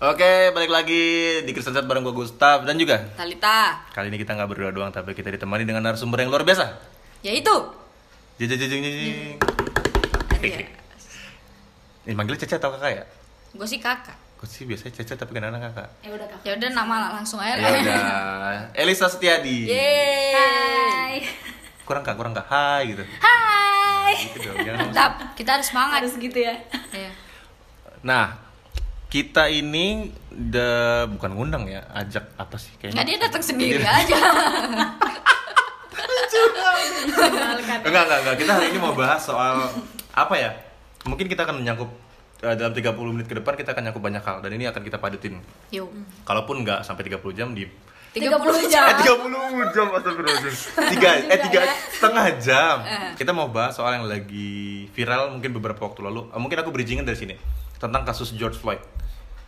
Oke, balik lagi di Kristen Chat bareng gue Gustaf dan juga Talita kali ini kita nggak berdua doang tapi kita ditemani dengan narasumber yang luar biasa. Yaitu Jeng jeng jeng jeng jeng. ya, Ini manggilnya Cece atau kakak ya? Gue sih kakak Gue sih biasanya Cece tapi kadang-kadang kakak. Ya udah kak. Ya udah nama langsung aja Ya udah, Elisa Setiadi. Yeay Hai. Kurang kak, kurang kak. Hai gitu. Hai. Gitu dong, Mantap, kita harus semangat Harus gitu ya. Iya. Nah, kita ini de, bukan ngundang ya, ajak apa sih kayaknya? Nggak dia datang sendiri Dia- aja Enggak, enggak, enggak. Kita hari ini mau bahas soal apa ya? Mungkin kita akan menyangkup eh, dalam 30 menit ke depan kita akan nyangkup banyak hal dan ini akan kita padetin. Yuk Kalaupun enggak sampai 30 jam di 30 Eh jam 30 jam astagfirullahaladzim. Tiga, eh tiga setengah jam. Kita mau bahas soal yang lagi viral mungkin beberapa waktu lalu. Eh, Mungkin aku bridgingin dari sini tentang kasus George Floyd.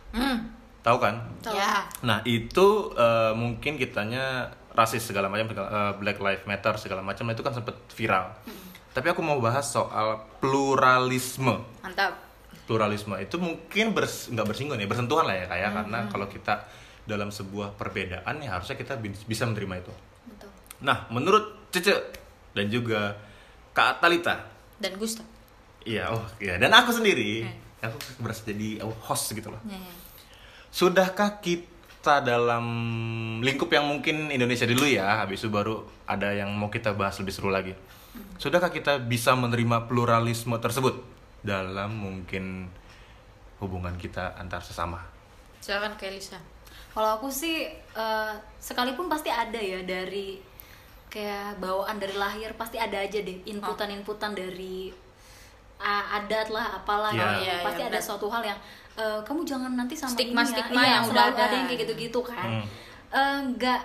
Hmm, Tahu kan? ya Nah itu eh, mungkin kitanya rasis segala macam, segala- eh, Black Lives Matter segala macam itu kan sempet viral. Tapi aku mau bahas soal pluralisme. Mantap Pluralisme itu mungkin bers- nggak bersinggungan ya, bersentuhan lah ya kayak karena kalau kita dalam sebuah perbedaan ya harusnya kita bis- bisa menerima itu. Betul. Nah menurut Cece dan juga Kak Talita, Dan Gustav iya oh iya dan aku sendiri, aku berasa jadi oh, host gitu loh. Ya, ya. Sudahkah kita dalam lingkup yang mungkin Indonesia dulu ya, habis itu baru ada yang mau kita bahas lebih seru lagi. Sudahkah kita bisa menerima pluralisme tersebut dalam mungkin hubungan kita antar sesama? Silakan ke Elisa Kalau aku sih eh, sekalipun pasti ada ya dari kayak bawaan dari lahir pasti ada aja deh inputan-inputan dari adat lah apalah Iya. gitu. Iya, pasti iya, ada suatu hal yang eh, kamu jangan nanti sama Stigma-stigma ini ya. Iya, yang udah ada. ada yang kayak gitu-gitu kan Hmm. Eh, nggak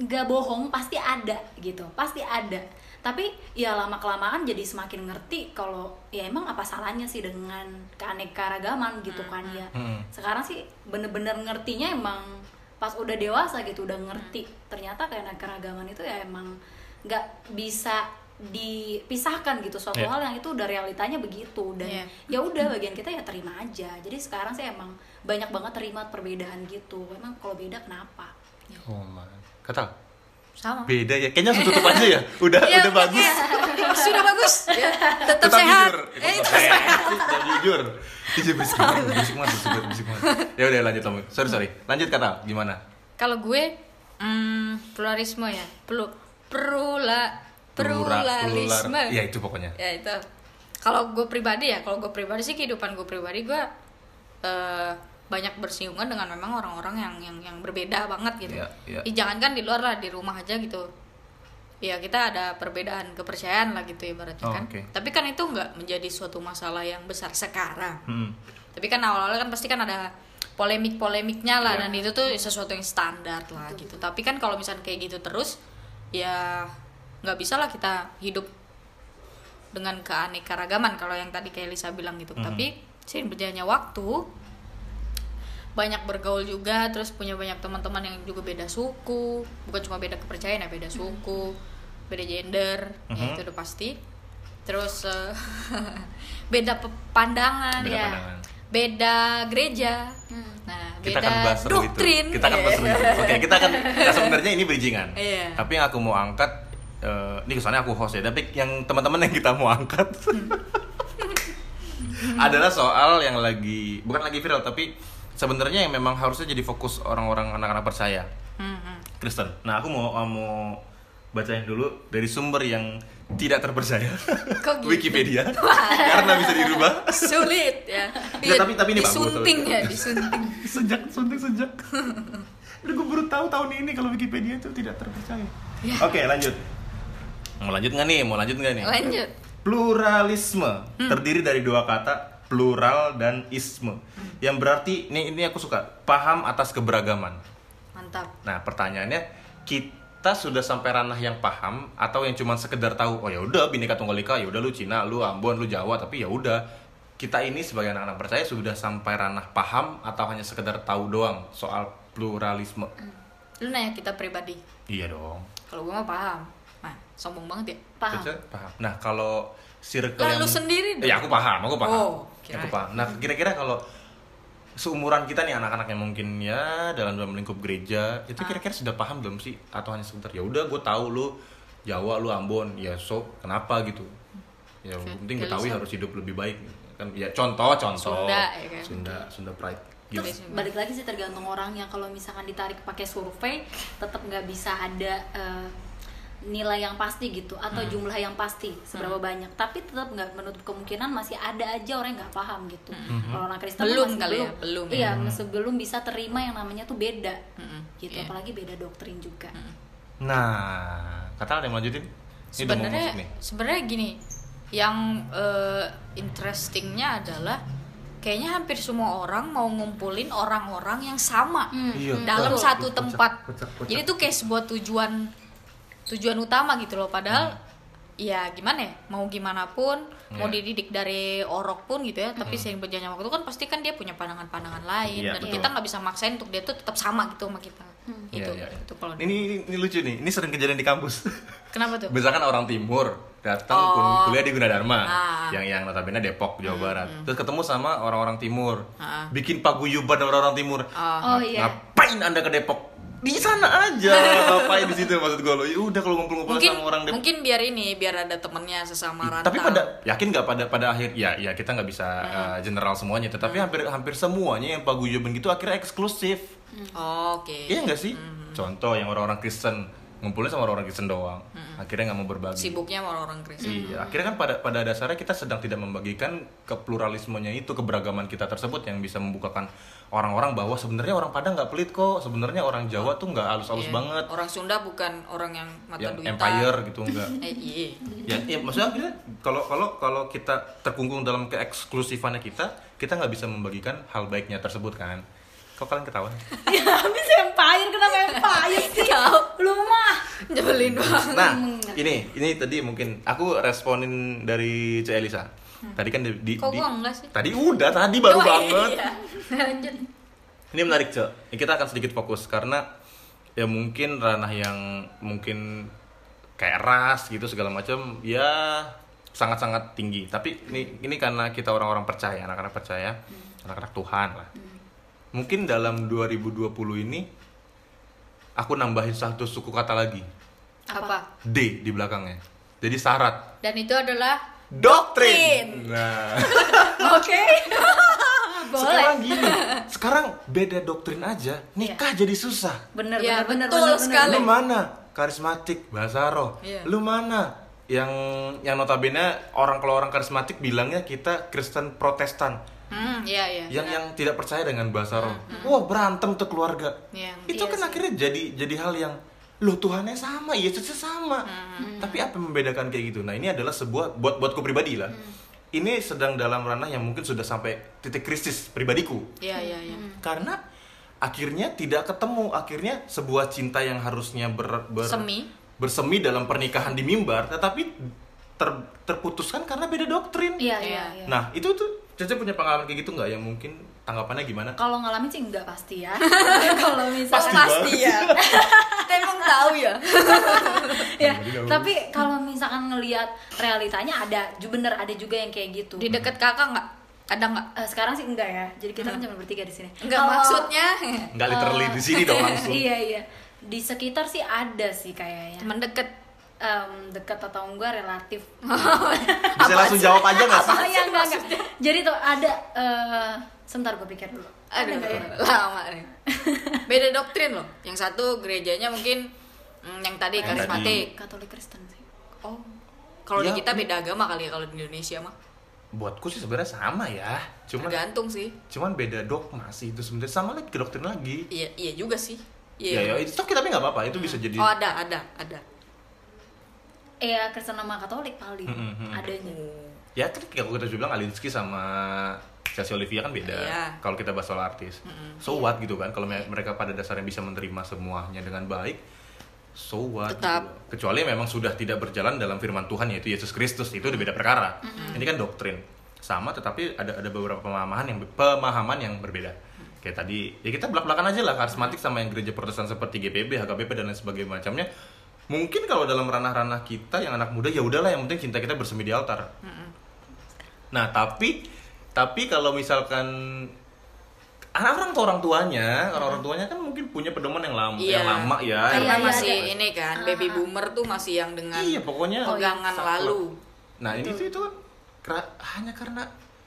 nggak bohong pasti ada gitu pasti ada tapi ya lama kelamaan jadi semakin ngerti kalau ya emang apa salahnya sih dengan keanekaragaman gitu kan ya Hmm. sekarang sih bener-bener ngertinya emang pas udah dewasa gitu udah ngerti ternyata keanekaragaman itu ya emang nggak bisa dipisahkan gitu suatu Iya. hal yang itu udah realitanya begitu dan Iya. ya udah bagian kita ya terima aja jadi sekarang sih emang banyak banget terima perbedaan gitu emang kalau beda kenapa Oh man, kata Sama beda ya. Kayaknya langsung tutup aja ya. Udah Iya, udah bagus. iya. Sudah bagus ya. Tetap, sehat jujur. Eh, Tetap sehat. Tetap jujur. Berisik banget, berisik banget, berisik banget. Ya udah lanjut Tom. Sorry sorry. Lanjut kata gimana? Kalau gue hmm, pluralisme ya Plu, perula Plura- pluralisme plural- Iya itu pokoknya. ya itu kalau gue pribadi ya kalau gue pribadi sih kehidupan gue pribadi gue eh, banyak bersinggungan dengan memang orang-orang yang yang yang berbeda banget gitu Iya, iya. Ih, jangankan di luar lah di rumah aja gitu ya kita ada perbedaan kepercayaan lah gitu ibaratnya Oh, kan oke. tapi kan itu nggak menjadi suatu masalah yang besar sekarang Hmm. tapi kan awal-awalnya kan pasti kan ada polemik-polemiknya lah Iya. dan itu tuh sesuatu yang standar lah gitu tapi kan kalau misalnya kayak gitu terus ya nggak bisa lah kita hidup dengan keanekaragaman kalau yang tadi kayak Lisa bilang gitu Mhm. tapi sih berjalannya waktu banyak bergaul juga terus punya banyak teman-teman yang juga beda suku bukan cuma beda kepercayaan ya beda suku beda gender ya Mhm. itu udah pasti terus eh, beda pandangan Beda ya pandangan. beda gereja nah Kita beda akan bahas doktrin itu. Kita akan bahas itu. Oke, kita akan nah, sebenarnya ini bridgingan. Iya. Tapi yang aku mau angkat eh, ini kesannya aku host ya, tapi yang teman-teman yang kita mau angkat adalah soal yang lagi bukan lagi viral tapi sebenarnya yang memang harusnya jadi fokus orang-orang anak-anak percaya. Hmm. Kristen. Nah, aku mau mau bacain dulu dari sumber yang tidak terpercaya. Kok gitu? Wikipedia. Karena bisa dirubah. sulit ya Nggak, tapi- tapi ini bagus, disunting bagus. ya disunting sejak suntik sejak. Udah gue baru tahu tahun ini kalau Wikipedia itu tidak terpercaya. Ya. Oke, lanjut. Mau lanjut nggak nih? Mau lanjut nggak nih? lanjut Pluralisme Hmm. terdiri dari dua kata plural dan isme. Hmm. Yang berarti ini ini aku suka paham atas keberagaman. mantap Nah, pertanyaannya kita sudah sampai ranah yang paham atau yang cuma sekedar tahu oh ya udah bineka tunggal ika ya udah lu Cina, lu Ambon, lu Jawa tapi ya udah kita ini sebagai anak-anak percaya sudah sampai ranah paham atau hanya sekedar tahu doang soal pluralisme. lu nanya kita pribadi Iya dong. kalau gue mah paham nah sombong banget ya paham paham. Nah, kalau circle Lah, yang lu sendiri dong. Ya, aku paham, aku paham. Oh, aku kirain. paham. Nah, kira-kira kalau seumuran kita nih anak-anak yang mungkin ya dalam dalam lingkup gereja itu Ah. kira-kira sudah paham belum sih atau hanya sebentar ya udah gue tahu lu Jawa lu Ambon ya so kenapa gitu ya yang penting Betawi harus hidup lebih baik kan ya contoh contoh Sunda, ya kan? Sunda Sunda Pride gitu. Terus balik lagi sih tergantung orangnya kalau misalkan ditarik pakai survei tetap nggak bisa ada eh, nilai yang pasti gitu atau Hmm. jumlah yang pasti seberapa banyak. Tapi tetap nggak menutup kemungkinan masih ada aja orang yang nggak paham gitu. Kalau orang Kristen tuh Belum masih kali ya, belum. ya. iya masih belum bisa terima yang namanya tuh beda. Mm-mm, gitu iya. apalagi beda doktrin juga. Nah kata ada yang lanjutin? Sebenarnya sebenarnya gini yang eh, interestingnya adalah kayaknya hampir semua orang mau ngumpulin orang-orang yang sama Iya, dalam satu tempat. kocak, kocak. jadi tuh kayak sebuah tujuan tujuan utama gitu loh padahal Hmm. ya gimana ya mau gimana pun mau Iya. dididik dari orok pun gitu ya tapi sering berjalannya waktu kan pasti kan dia punya pandangan-pandangan lain Iya, dan betul. kita nggak bisa maksain untuk dia tuh tetap sama gitu sama kita itu Iya, iya. itu kalau ini, ini ini lucu nih ini sering kejadian di kampus kenapa tuh misalkan orang timur datang Oh. kul- kuliah di Gunadarma Ah. yang yang notabene Depok Jawa Barat terus ketemu sama orang-orang timur Ah. bikin paguyuban orang-orang timur Oh. oh iya ngapain anda ke Depok di sana aja ngapain di situ maksud gue lo? Ya udah kalau ngumpul-ngumpul sama orang Depok mungkin biar ini biar ada temennya sesama rantau. tapi pada yakin nggak pada pada akhir ya ya kita nggak bisa Hmm. uh, general semuanya tetapi hampir hampir semuanya yang paguyuban gitu akhirnya eksklusif. Oh, oke. Iya nggak sih? Hmm. contoh yang orang-orang Kristen ngumpulnya sama orang-orang Kristen doang akhirnya nggak mau berbagi. Sibuknya sama orang Kristen. Iya, akhirnya kan pada pada dasarnya kita sedang tidak membagikan kepluralismenya itu keberagaman kita tersebut yang bisa membukakan orang-orang bahwa sebenarnya orang Padang nggak pelit kok, sebenarnya orang Jawa tuh nggak halus-halus Iya. banget, orang Sunda bukan orang yang mata yang duitan empire gitu enggak. eh iya ya, ya maksudnya kalau kalau kalau kita terkungkung dalam keeksklusifannya kita, kita nggak bisa membagikan hal baiknya tersebut kan. Kok kalian ketawa? ya habis empire kenapa empire sih lu mah nyebelin banget Nah, ini ini tadi mungkin aku responin dari C Elisa. Tadi kan di, di- kok di- gua enggak sih Tadi udah, tadi baru Oh, banget. iya. lanjut Ini menarik, Cok. Kita akan sedikit fokus karena ya mungkin ranah yang mungkin kayak ras gitu segala macam ya sangat-sangat tinggi. Tapi ini ini karena kita orang-orang percaya, anak-anak percaya, anak-anak Tuhan lah. Mungkin dalam 2020 ini aku nambahin satu suku kata lagi. apa D di belakangnya. Jadi syarat dan itu adalah doktrin. Nah, oke sekarang gini, sekarang beda doktrin aja, nikah jadi susah. bener Ya, bener bener betul bener, sekali. Lu mana? Karismatik, bahasa roh. Iya. Lu mana? Yang yang notabene orang kalau orang karismatik bilangnya kita Kristen Protestan. hmm iya iya Yang yang tidak percaya dengan bahasa roh. Wah, berantem tuh keluarga. Iya, Itu iya kan sih. akhirnya jadi jadi hal yang Loh Tuhannya sama, Yesusnya sama. Hmm. Tapi apa yang membedakan kayak gitu? Nah, ini adalah sebuah buat buatku pribadi lah. Hmm. Ini sedang dalam ranah yang mungkin sudah sampai titik krisis pribadiku iya iya iya karena akhirnya tidak ketemu akhirnya sebuah cinta yang harusnya ber, ber- Semi. bersemi dalam pernikahan di mimbar tetapi ter- terputuskan karena beda doktrin iya Iya. iya iya nah itu tuh Caca punya pengalaman kayak gitu nggak yang mungkin tanggapannya gimana? Kalau ngalamin sih enggak pasti ya. Kalau misalnya Pasti ya. Kita emang tahu ya. Ya nggak tapi kalau misalkan ngelihat realitanya ada ju- bener ada juga yang kayak gitu. Di deket kakak nggak? Ada nggak? Eh, sekarang sih enggak ya. Jadi kita kan cuma bertiga di sini. Enggak maksudnya? Nggak literally di sini dong langsung. Iya iya. Di sekitar sih ada sih kayaknya. Teman deket. Em, dekat atau enggak relatif. Bisa langsung jawab aja nggak sih? Oh ya enggak enggak jadi tuh ada eh sebentar gue pikir dulu. Ada aduh ya? lama nih. Beda doktrin loh. Yang satu gerejanya mungkin mm, yang tadi Yang karismatik. Katolik Kristen sih. Oh. Kalau Ya, di kita beda agama kali ya kalau di Indonesia mah. Buatku sih sebenarnya sama ya. Cuman tergantung sih. cuman beda dogma sih itu sebenarnya. Sama lagi ke doktrin lagi. Iya iya juga sih. Ya iya. Ya itu tapi nggak apa-apa. Itu bisa jadi oh ada ada ada. Iya Kristen sama Katolik paling Mm, mm, mm. adanya. Ya kan kalau kita bilang Alinsky sama Chelsea Olivia kan beda. Iya. kalau kita bahas soal artis. So what gitu kan kalau me- mereka pada dasarnya bisa menerima semuanya dengan baik so what Tetap. gitu kecuali memang sudah tidak berjalan dalam firman Tuhan yaitu Yesus Kristus itu udah beda perkara. Ini kan doktrin. Sama tetapi ada ada beberapa pemahaman yang pemahaman yang berbeda. Kayak tadi ya kita belak belakan aja lah karismatik sama yang gereja Protestan seperti GPB HKBP dan lain sebagainya macamnya. Mungkin kalau dalam ranah-ranah kita yang anak muda ya udahlah yang penting cinta kita bersemi di altar. Nah, tapi tapi kalau misalkan anak orang tua orang tuanya, orang orang tuanya kan mungkin punya pedoman yang lama, Iya. yang lama ya. Karena Iya, masih ada. ini kan, baby boomer tuh masih yang dengan Iya, pokoknya pegangan saklek. lalu. Nah ini tuh itu kan hanya karena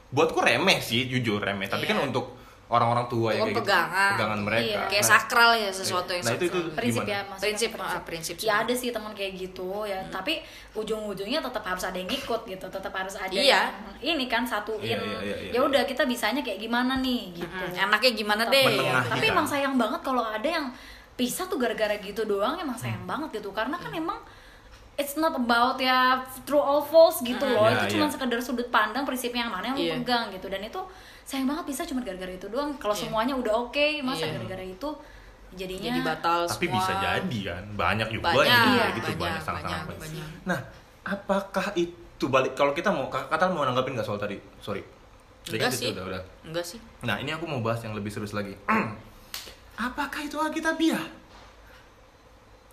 buatku remeh sih, jujur remeh. Tapi kan Iya. untuk orang-orang tua yang kayak gitu, pegangan. pegangan mereka. Iya. Kayak Nah, sakral ya sesuatu yang Nah, itu- sakral. itu- prinsip Gimana? ya maksudnya Prinsip, ah, prinsip ya ada sih teman kayak gitu ya tapi ujung-ujungnya tetap harus ada yang ikut gitu tetap harus ada Iya. yang ini kan satuin Iya, iya, iya, iya. ya udah kita bisanya kayak gimana nih gitu Mm, enaknya gimana deh? Menengah. tapi Iya. emang sayang banget kalau ada yang pisah tuh gara-gara gitu doang emang sayang Hmm. banget gitu karena kan emang it's not about ya true or false gitu loh Iya, itu cuma iya. sekedar sudut pandang prinsipnya yang mana yang Iya. lu pegang gitu dan itu sayang banget bisa cuma gara-gara itu doang kalau Iya. semuanya udah oke masa Iya. gara-gara itu jadinya Jadi batal Tapi semua. bisa jadi kan, banyak juga Banyak, yang iya. gitu, banyak, banyak, sangat-sangat banyak, banyak. banyak. Nah, apakah itu balik kalau kita mau kata mau nanggapin nggak soal tadi? Sorry. Kan Enggak sih. Udah, udah. Enggak sih. Nah, ini aku mau bahas yang lebih serius lagi. apakah itu Alkitabiah?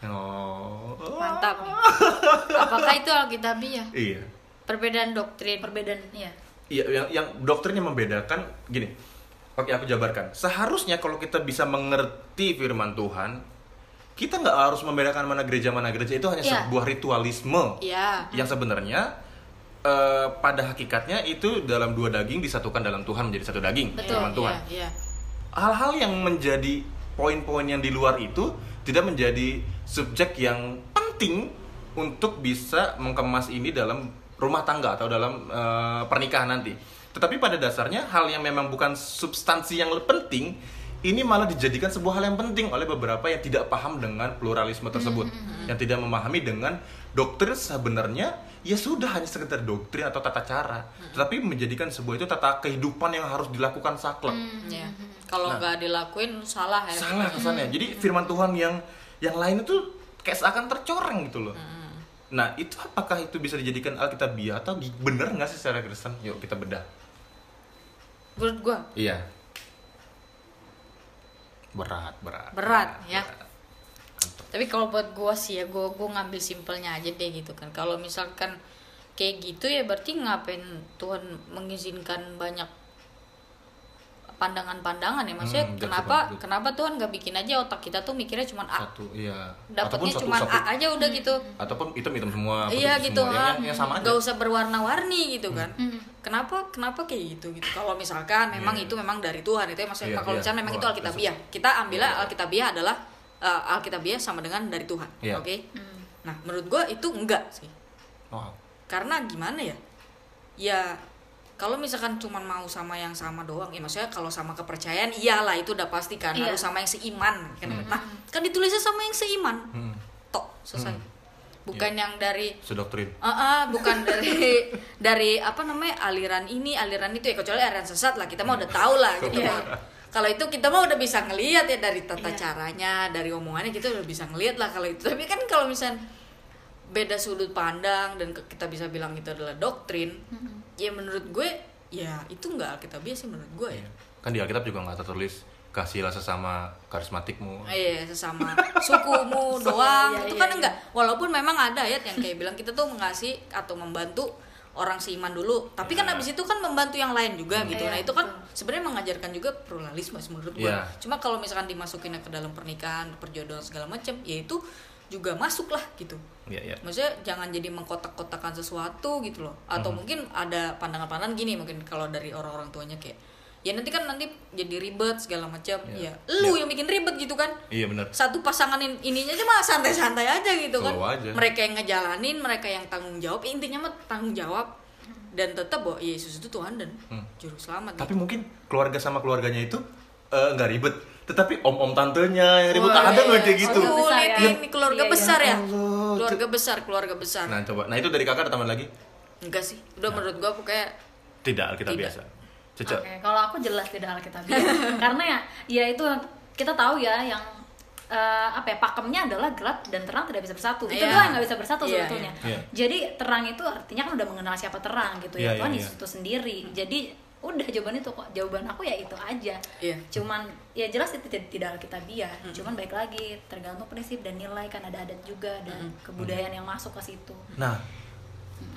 Oh. Mantap nih. Apakah itu Alkitabiah? Iya. Perbedaan doktrin. perbedaan ya Iya, yang, yang doktrinnya membedakan gini. Oke, aku jabarkan. Seharusnya kalau kita bisa mengerti firman Tuhan, kita nggak harus membedakan mana gereja mana gereja itu hanya Iya. sebuah ritualisme Iya. yang sebenarnya eh, pada hakikatnya itu dalam dua daging disatukan dalam Tuhan menjadi satu daging Betul, firman Tuhan. Iya, iya. Hal-hal yang menjadi poin-poin yang di luar itu tidak menjadi subjek yang penting untuk bisa mengemas ini dalam rumah tangga atau dalam eh, pernikahan nanti. Tetapi pada dasarnya hal yang memang bukan substansi yang penting ini malah dijadikan sebuah hal yang penting oleh beberapa yang tidak paham dengan pluralisme tersebut, yang tidak memahami dengan doktrin sebenarnya ya sudah hanya sekedar doktrin atau tata cara, tetapi menjadikan sebuah itu tata kehidupan yang harus dilakukan saklek. Iya. Kalau Nah. nggak dilakuin salah ya. salah kesannya. Jadi firman Tuhan yang yang lain itu kayak seakan tercoreng gitu loh nah itu apakah itu bisa dijadikan alkitabiah atau bener nggak sih secara Kristen? Yuk kita bedah. Menurut gua. Iya. Berat berat. Berat, ya. berat. tapi kalau buat gua sih ya gua gua ngambil simpelnya aja deh gitu kan. Kalau misalkan kayak gitu ya berarti ngapain Tuhan mengizinkan banyak pandangan-pandangan ya maksudnya Hmm, kenapa betul. kenapa Tuhan nggak bikin aja otak kita tuh mikirnya cuma A satu iya dapatnya cuma A aja udah gitu ataupun hitam hitam semua iya gitu semua. ah yang, yang, yang sama nggak usah berwarna-warni gitu kan Hmm. kenapa kenapa kayak gitu gitu kalau misalkan memang Iya. itu memang dari Tuhan itu ya maksudnya Iya, kalau iya. misalnya memang itu Wah, alkitabiah kita ambilnya Iya, iya. alkitabiah adalah uh, alkitabiah sama dengan dari Tuhan Iya. oke Hmm. nah menurut gua itu enggak sih wow karena gimana ya ya kalau misalkan cuma mau sama yang sama doang ya maksudnya kalau sama kepercayaan iyalah itu udah pasti kan Iya. harus sama yang seiman kan nah kan ditulisnya sama yang seiman hmm. tok selesai Hmm. bukan yang dari sedoktrin Ah, ah, bukan dari dari apa namanya aliran ini aliran itu ya kecuali aliran sesat lah kita mah udah tahu lah gitu Iya. Bang. kalau itu kita mah udah bisa ngelihat ya dari tata Iya. caranya dari omongannya kita udah bisa ngelihat lah kalau itu tapi kan kalau misalnya beda sudut pandang dan kita bisa bilang itu adalah doktrin ya menurut gue ya itu nggak alkitabiah sih menurut gue ya. Kan di Alkitab juga nggak tertulis kasihlah sesama karismatikmu. Iya sesama sukumu doang. Iya, itu iya, kan iya. enggak walaupun memang ada ayat yang kayak bilang kita tuh mengasihi atau membantu orang seiman dulu. Tapi kan Iya. abis itu kan membantu yang lain juga gitu. Iya, nah itu kan sebenarnya mengajarkan juga pluralisme menurut gue. Iya. cuma kalau misalkan dimasukinnya ke dalam pernikahan perjodohan segala macam ya itu juga masuk lah gitu Iya, iya. maksudnya jangan jadi mengkotak-kotakan sesuatu gitu loh atau Mhm. mungkin ada pandangan-pandangan gini mungkin kalau dari orang-orang tuanya kayak ya nanti kan nanti jadi ribet segala macam Iya. ya lu Iya. yang bikin ribet gitu kan Iya benar. satu pasangan in- ininya aja mah santai-santai aja gitu kan Slow aja. mereka yang ngejalanin mereka yang tanggung jawab intinya mah tanggung jawab dan tetap bahwa Yesus itu Tuhan dan Hmm. juru selamat Tapi gitu. mungkin keluarga sama keluarganya itu eh, nggak ribet. Tetapi om-om tantenya yang ribet Wah, ada nggak iya. kayak gitu. Aduh, Besar ini, ya. ini keluarga Iya, iya. besar ya Allah, keluarga besar keluarga besar Nah coba, nah itu dari kakak ada tambahan lagi? enggak sih udah menurut gua pokoknya Tidak, kita Tidak. biasa. Cece. Oke, kalau aku jelas tidak alkitabiah. Karena ya, ya itu kita tahu ya yang eh, apa ya pakemnya adalah gelap dan terang tidak bisa bersatu. Itu Iya. doang yang nggak bisa bersatu Iya, sebetulnya. iya. Iya. Jadi terang itu artinya kan udah mengenal siapa terang gitu Iya, ya. Tuhan Yesus iya. itu sendiri. Jadi udah jawaban itu kok. Jawaban aku ya itu aja. Iya. Cuman ya jelas itu tidak, tidak alkitabiah. Cuman baik lagi tergantung prinsip dan nilai kan ada adat juga dan kebudayaan yang masuk ke situ. Nah,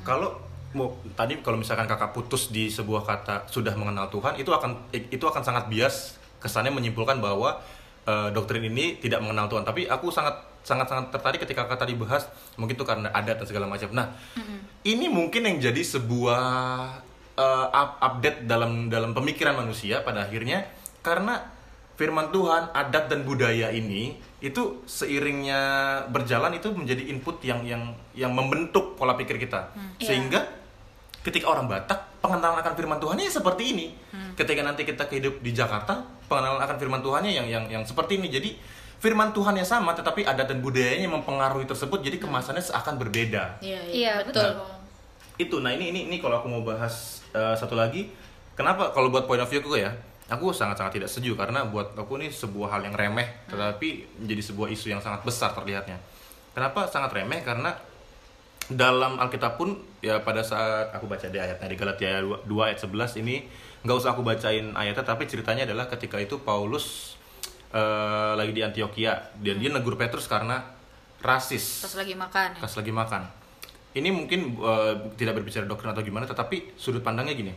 kalau mau tadi kalau misalkan kakak putus di sebuah kata sudah mengenal Tuhan itu akan itu akan sangat bias kesannya menyimpulkan bahwa eh, doktrin ini tidak mengenal Tuhan. Tapi aku sangat sangat sangat tertarik ketika kakak tadi bahas mungkin itu karena adat dan segala macam. Nah, ini mungkin yang jadi sebuah eh, up- update dalam dalam pemikiran manusia pada akhirnya karena firman Tuhan, adat dan budaya ini itu seiringnya berjalan itu menjadi input yang yang yang membentuk pola pikir kita. Iya. Sehingga ketika orang Batak pengenalan akan firman Tuhannya ya seperti ini. Ketika nanti kita hidup di Jakarta, pengenalan akan firman Tuhannya yang yang yang seperti ini. Jadi firman Tuhannya sama tetapi adat dan budayanya mempengaruhi tersebut jadi kemasannya seakan berbeda Iya, Iya, betul. itu nah ini ini ini kalau aku mau bahas eh, satu lagi kenapa kalau buat point of view aku ya aku sangat sangat tidak setuju karena buat aku ini sebuah hal yang remeh tetapi menjadi sebuah isu yang sangat besar terlihatnya kenapa sangat remeh karena dalam Alkitab pun ya pada saat aku baca di ayatnya di Galatia 2, 2 ayat 11 ini nggak usah aku bacain ayatnya tapi ceritanya adalah ketika itu Paulus eh, lagi di Antioquia dan dia negur Petrus karena rasis Pas lagi makan. ya. pas lagi makan. Ini mungkin eh, tidak berbicara doktrin atau gimana, tetapi sudut pandangnya gini.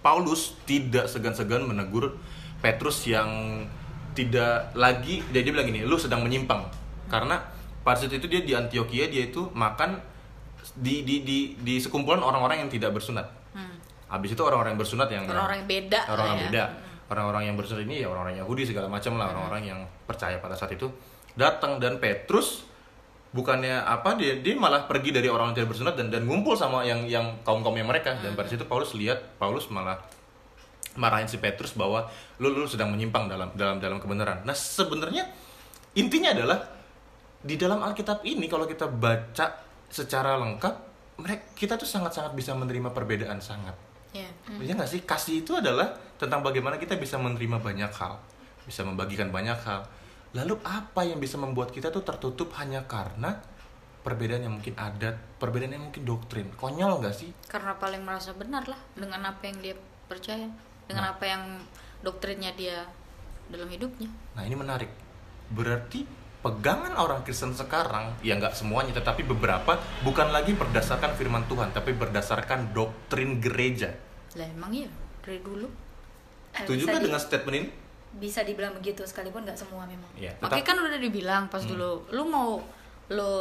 Paulus tidak segan-segan menegur Petrus yang tidak lagi dia dia bilang gini, lu sedang menyimpang. Karena pada saat itu dia di Antioquia dia itu makan di di di di sekumpulan orang-orang yang tidak bersunat. Hmm. Habis itu orang-orang yang bersunat yang Orang-orang yang beda Orang-orang ya. beda. Orang-orang yang bersunat ini ya orang-orang Yahudi segala macam lah, orang-orang yang percaya pada saat itu datang dan Petrus bukannya apa dia dia malah pergi dari orang yang tidak bersunat dan dan ngumpul sama yang yang kaum kaumnya mereka dan pada situ Paulus lihat Paulus malah marahin si Petrus bahwa lu lu sedang menyimpang dalam dalam dalam kebenaran. Nah sebenarnya intinya adalah di dalam Alkitab ini kalau kita baca secara lengkap mereka kita tuh sangat-sangat bisa menerima perbedaan sangat. Iya. Ya nggak sih? Kasih itu adalah tentang bagaimana kita bisa menerima banyak hal, bisa membagikan banyak hal. Lalu apa yang bisa membuat kita tuh tertutup hanya karena perbedaan yang mungkin adat, perbedaan yang mungkin doktrin. Konyol nggak sih? Karena paling merasa benar lah dengan apa yang dia percaya, dengan Nah. apa yang doktrinnya dia dalam hidupnya. Nah ini menarik. Berarti pegangan orang Kristen sekarang, ya nggak semuanya, tetapi beberapa bukan lagi berdasarkan firman Tuhan, tapi berdasarkan doktrin gereja. Lah emang iya dari dulu. Setuju nggak dengan statement ini? Bisa dibilang begitu sekalipun nggak semua memang Ya, Makanya tetap- kan udah dibilang pas Hmm. dulu, lu mau lu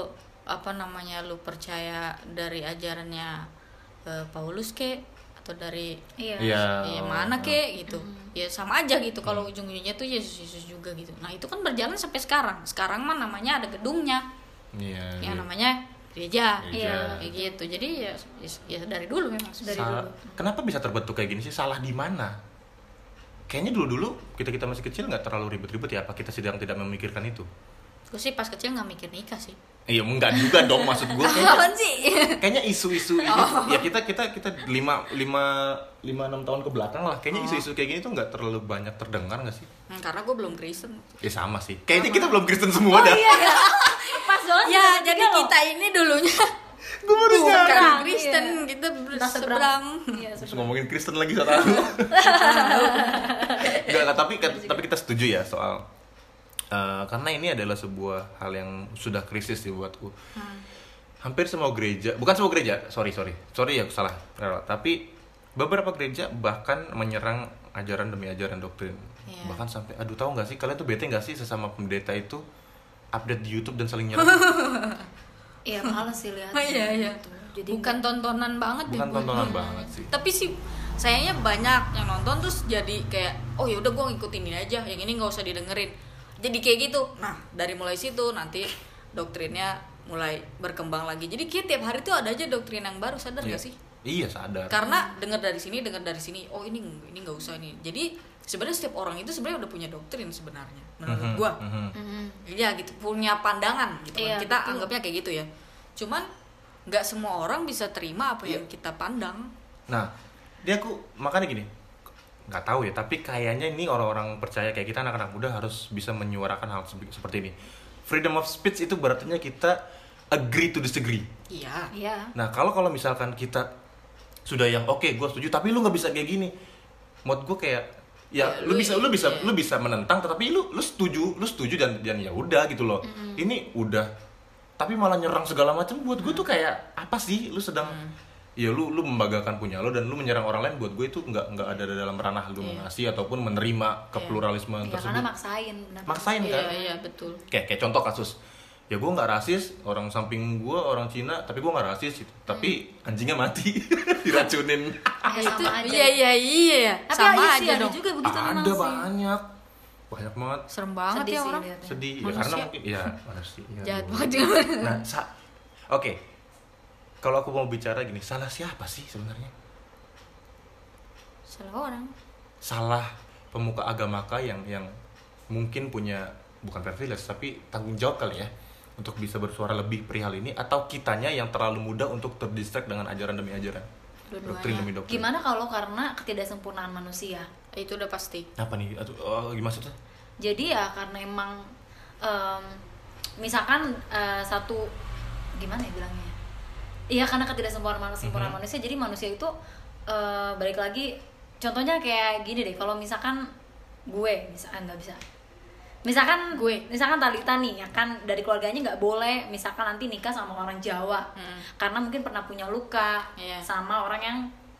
apa namanya lu percaya dari ajarannya eh, Paulus ke atau dari iya Iya. ya mana ke gitu Hmm. ya sama aja gitu kalau ujung-ujungnya tuh Yesus Yesus juga gitu nah itu kan berjalan sampai sekarang sekarang mah namanya ada gedungnya Iya. yang iya. namanya gereja Gereja. kayak gitu jadi ya, ya, ya dari dulu memang Dari Salah- dulu. Kenapa bisa terbentuk kayak gini sih? Salah di mana? Kayaknya dulu-dulu kita kita masih kecil nggak terlalu ribet-ribet ya. Apa kita sedang tidak memikirkan itu? gue sih pas kecil nggak mikir nikah sih Iya, enggak juga dong maksud gue. Kayaknya, sih kayaknya isu-isu ini, Oh. ya kita kita kita lima lima lima enam tahun ke belakang lah. Kayaknya Oh. isu-isu kayak gini tuh nggak terlalu banyak terdengar nggak sih? Hmm, karena gue belum Kristen Ya sama sih. Kayaknya kita belum Kristen semua dah. iya pas banget ya jadi juga loh. kita ini dulunya Gue baru nyadar. Kristen Iya. kita Entah berseberang iya Terus ngomongin Kristen lagi saat lalu. Enggak, enggak, tapi tapi kita setuju ya soal eh, karena ini adalah sebuah hal yang sudah krisis sih buatku. Hampir semua gereja, bukan semua gereja, sorry sorry, sorry ya aku salah, tapi beberapa gereja bahkan menyerang ajaran demi ajaran doktrin. Iya. Bahkan sampai, aduh tahu nggak sih kalian tuh bete nggak sih sesama pendeta itu update di YouTube dan saling nyerang? iya males sih lihat Oh, iya, iya. jadi bukan tontonan banget deh Bukan tontonan gue. banget sih. tapi sih sayangnya banyak yang nonton terus jadi kayak oh ya udah gue ngikutin ini aja yang ini nggak usah didengerin jadi kayak gitu nah dari mulai situ nanti doktrinnya mulai berkembang lagi jadi kayak tiap hari tuh ada aja doktrin yang baru sadar Iya. gak sih Iya sadar. karena dengar dari sini dengar dari sini oh ini ini nggak usah ini jadi sebenarnya setiap orang itu sebenarnya udah punya doktrin sebenarnya menurut Mhm, gua mhm. Mhm. Iya gitu punya pandangan gitu kan. Iya, kita betul. anggapnya kayak gitu ya cuman nggak semua orang bisa terima apa Iya. yang kita pandang Nah, dia aku makanya gini, nggak tahu ya, tapi kayaknya ini orang-orang percaya kayak kita anak-anak muda harus bisa menyuarakan hal sepe- seperti ini. Freedom of speech itu berarti kita agree to disagree. iya iya Nah, kalau kalau misalkan kita sudah yang oke, gue setuju, tapi lu nggak bisa kayak gini, mood gue kayak ya, Ya, lu, lu bisa lu bisa iya. lu bisa menentang, tetapi lu lu setuju, lu setuju dan dan ya udah gitu loh. Ini udah, tapi malah nyerang segala macam buat gue tuh kayak apa sih? Lu sedang ya lu lu membanggakan punya lo dan lu menyerang orang lain buat gue itu nggak nggak ada dalam ranah lu mengasih ataupun menerima ke pluralisme ya tersebut. karena maksain benar maksain iya kan iya betul. Kayak kayak contoh kasus ya gue nggak rasis orang samping gue orang Cina tapi gue nggak rasis gitu. tapi anjingnya mati diracunin. Ya itu iya iya iya. Ya tapi sama sih aja ada dong. juga begitu memang ada sih. banyak. Banyak banget. Serem banget sedih ya sih orang. liatnya. sedih ya, Manusia. karena mungkin ya manusia ya, jahat banget juga. Nah sa- oke. Kalau aku mau bicara gini salah siapa sih sebenarnya? Salah orang. Salah pemuka agama kah yang yang mungkin punya bukan privilege tapi tanggung jawab kali ya untuk bisa bersuara lebih perihal ini atau kitanya yang terlalu mudah untuk terdistract dengan ajaran demi ajaran? Dua-duanya. doktrin demi doktrin. Gimana kalau karena ketidaksempurnaan manusia? Itu udah pasti. Apa nih? Aduh, oh, gimana maksudnya? Jadi ya karena emang em, misalkan eh, satu gimana ya bilangnya? Iya karena ketidaksempurnaan sempurnaan Mhm. manusia jadi manusia itu eh, balik lagi contohnya kayak gini deh kalau misalkan gue misalkan nggak bisa misalkan Gue. misalkan Talita nih ya kan dari keluarganya nggak boleh misalkan nanti nikah sama orang Jawa Mm. karena mungkin pernah punya luka Iya. sama orang yang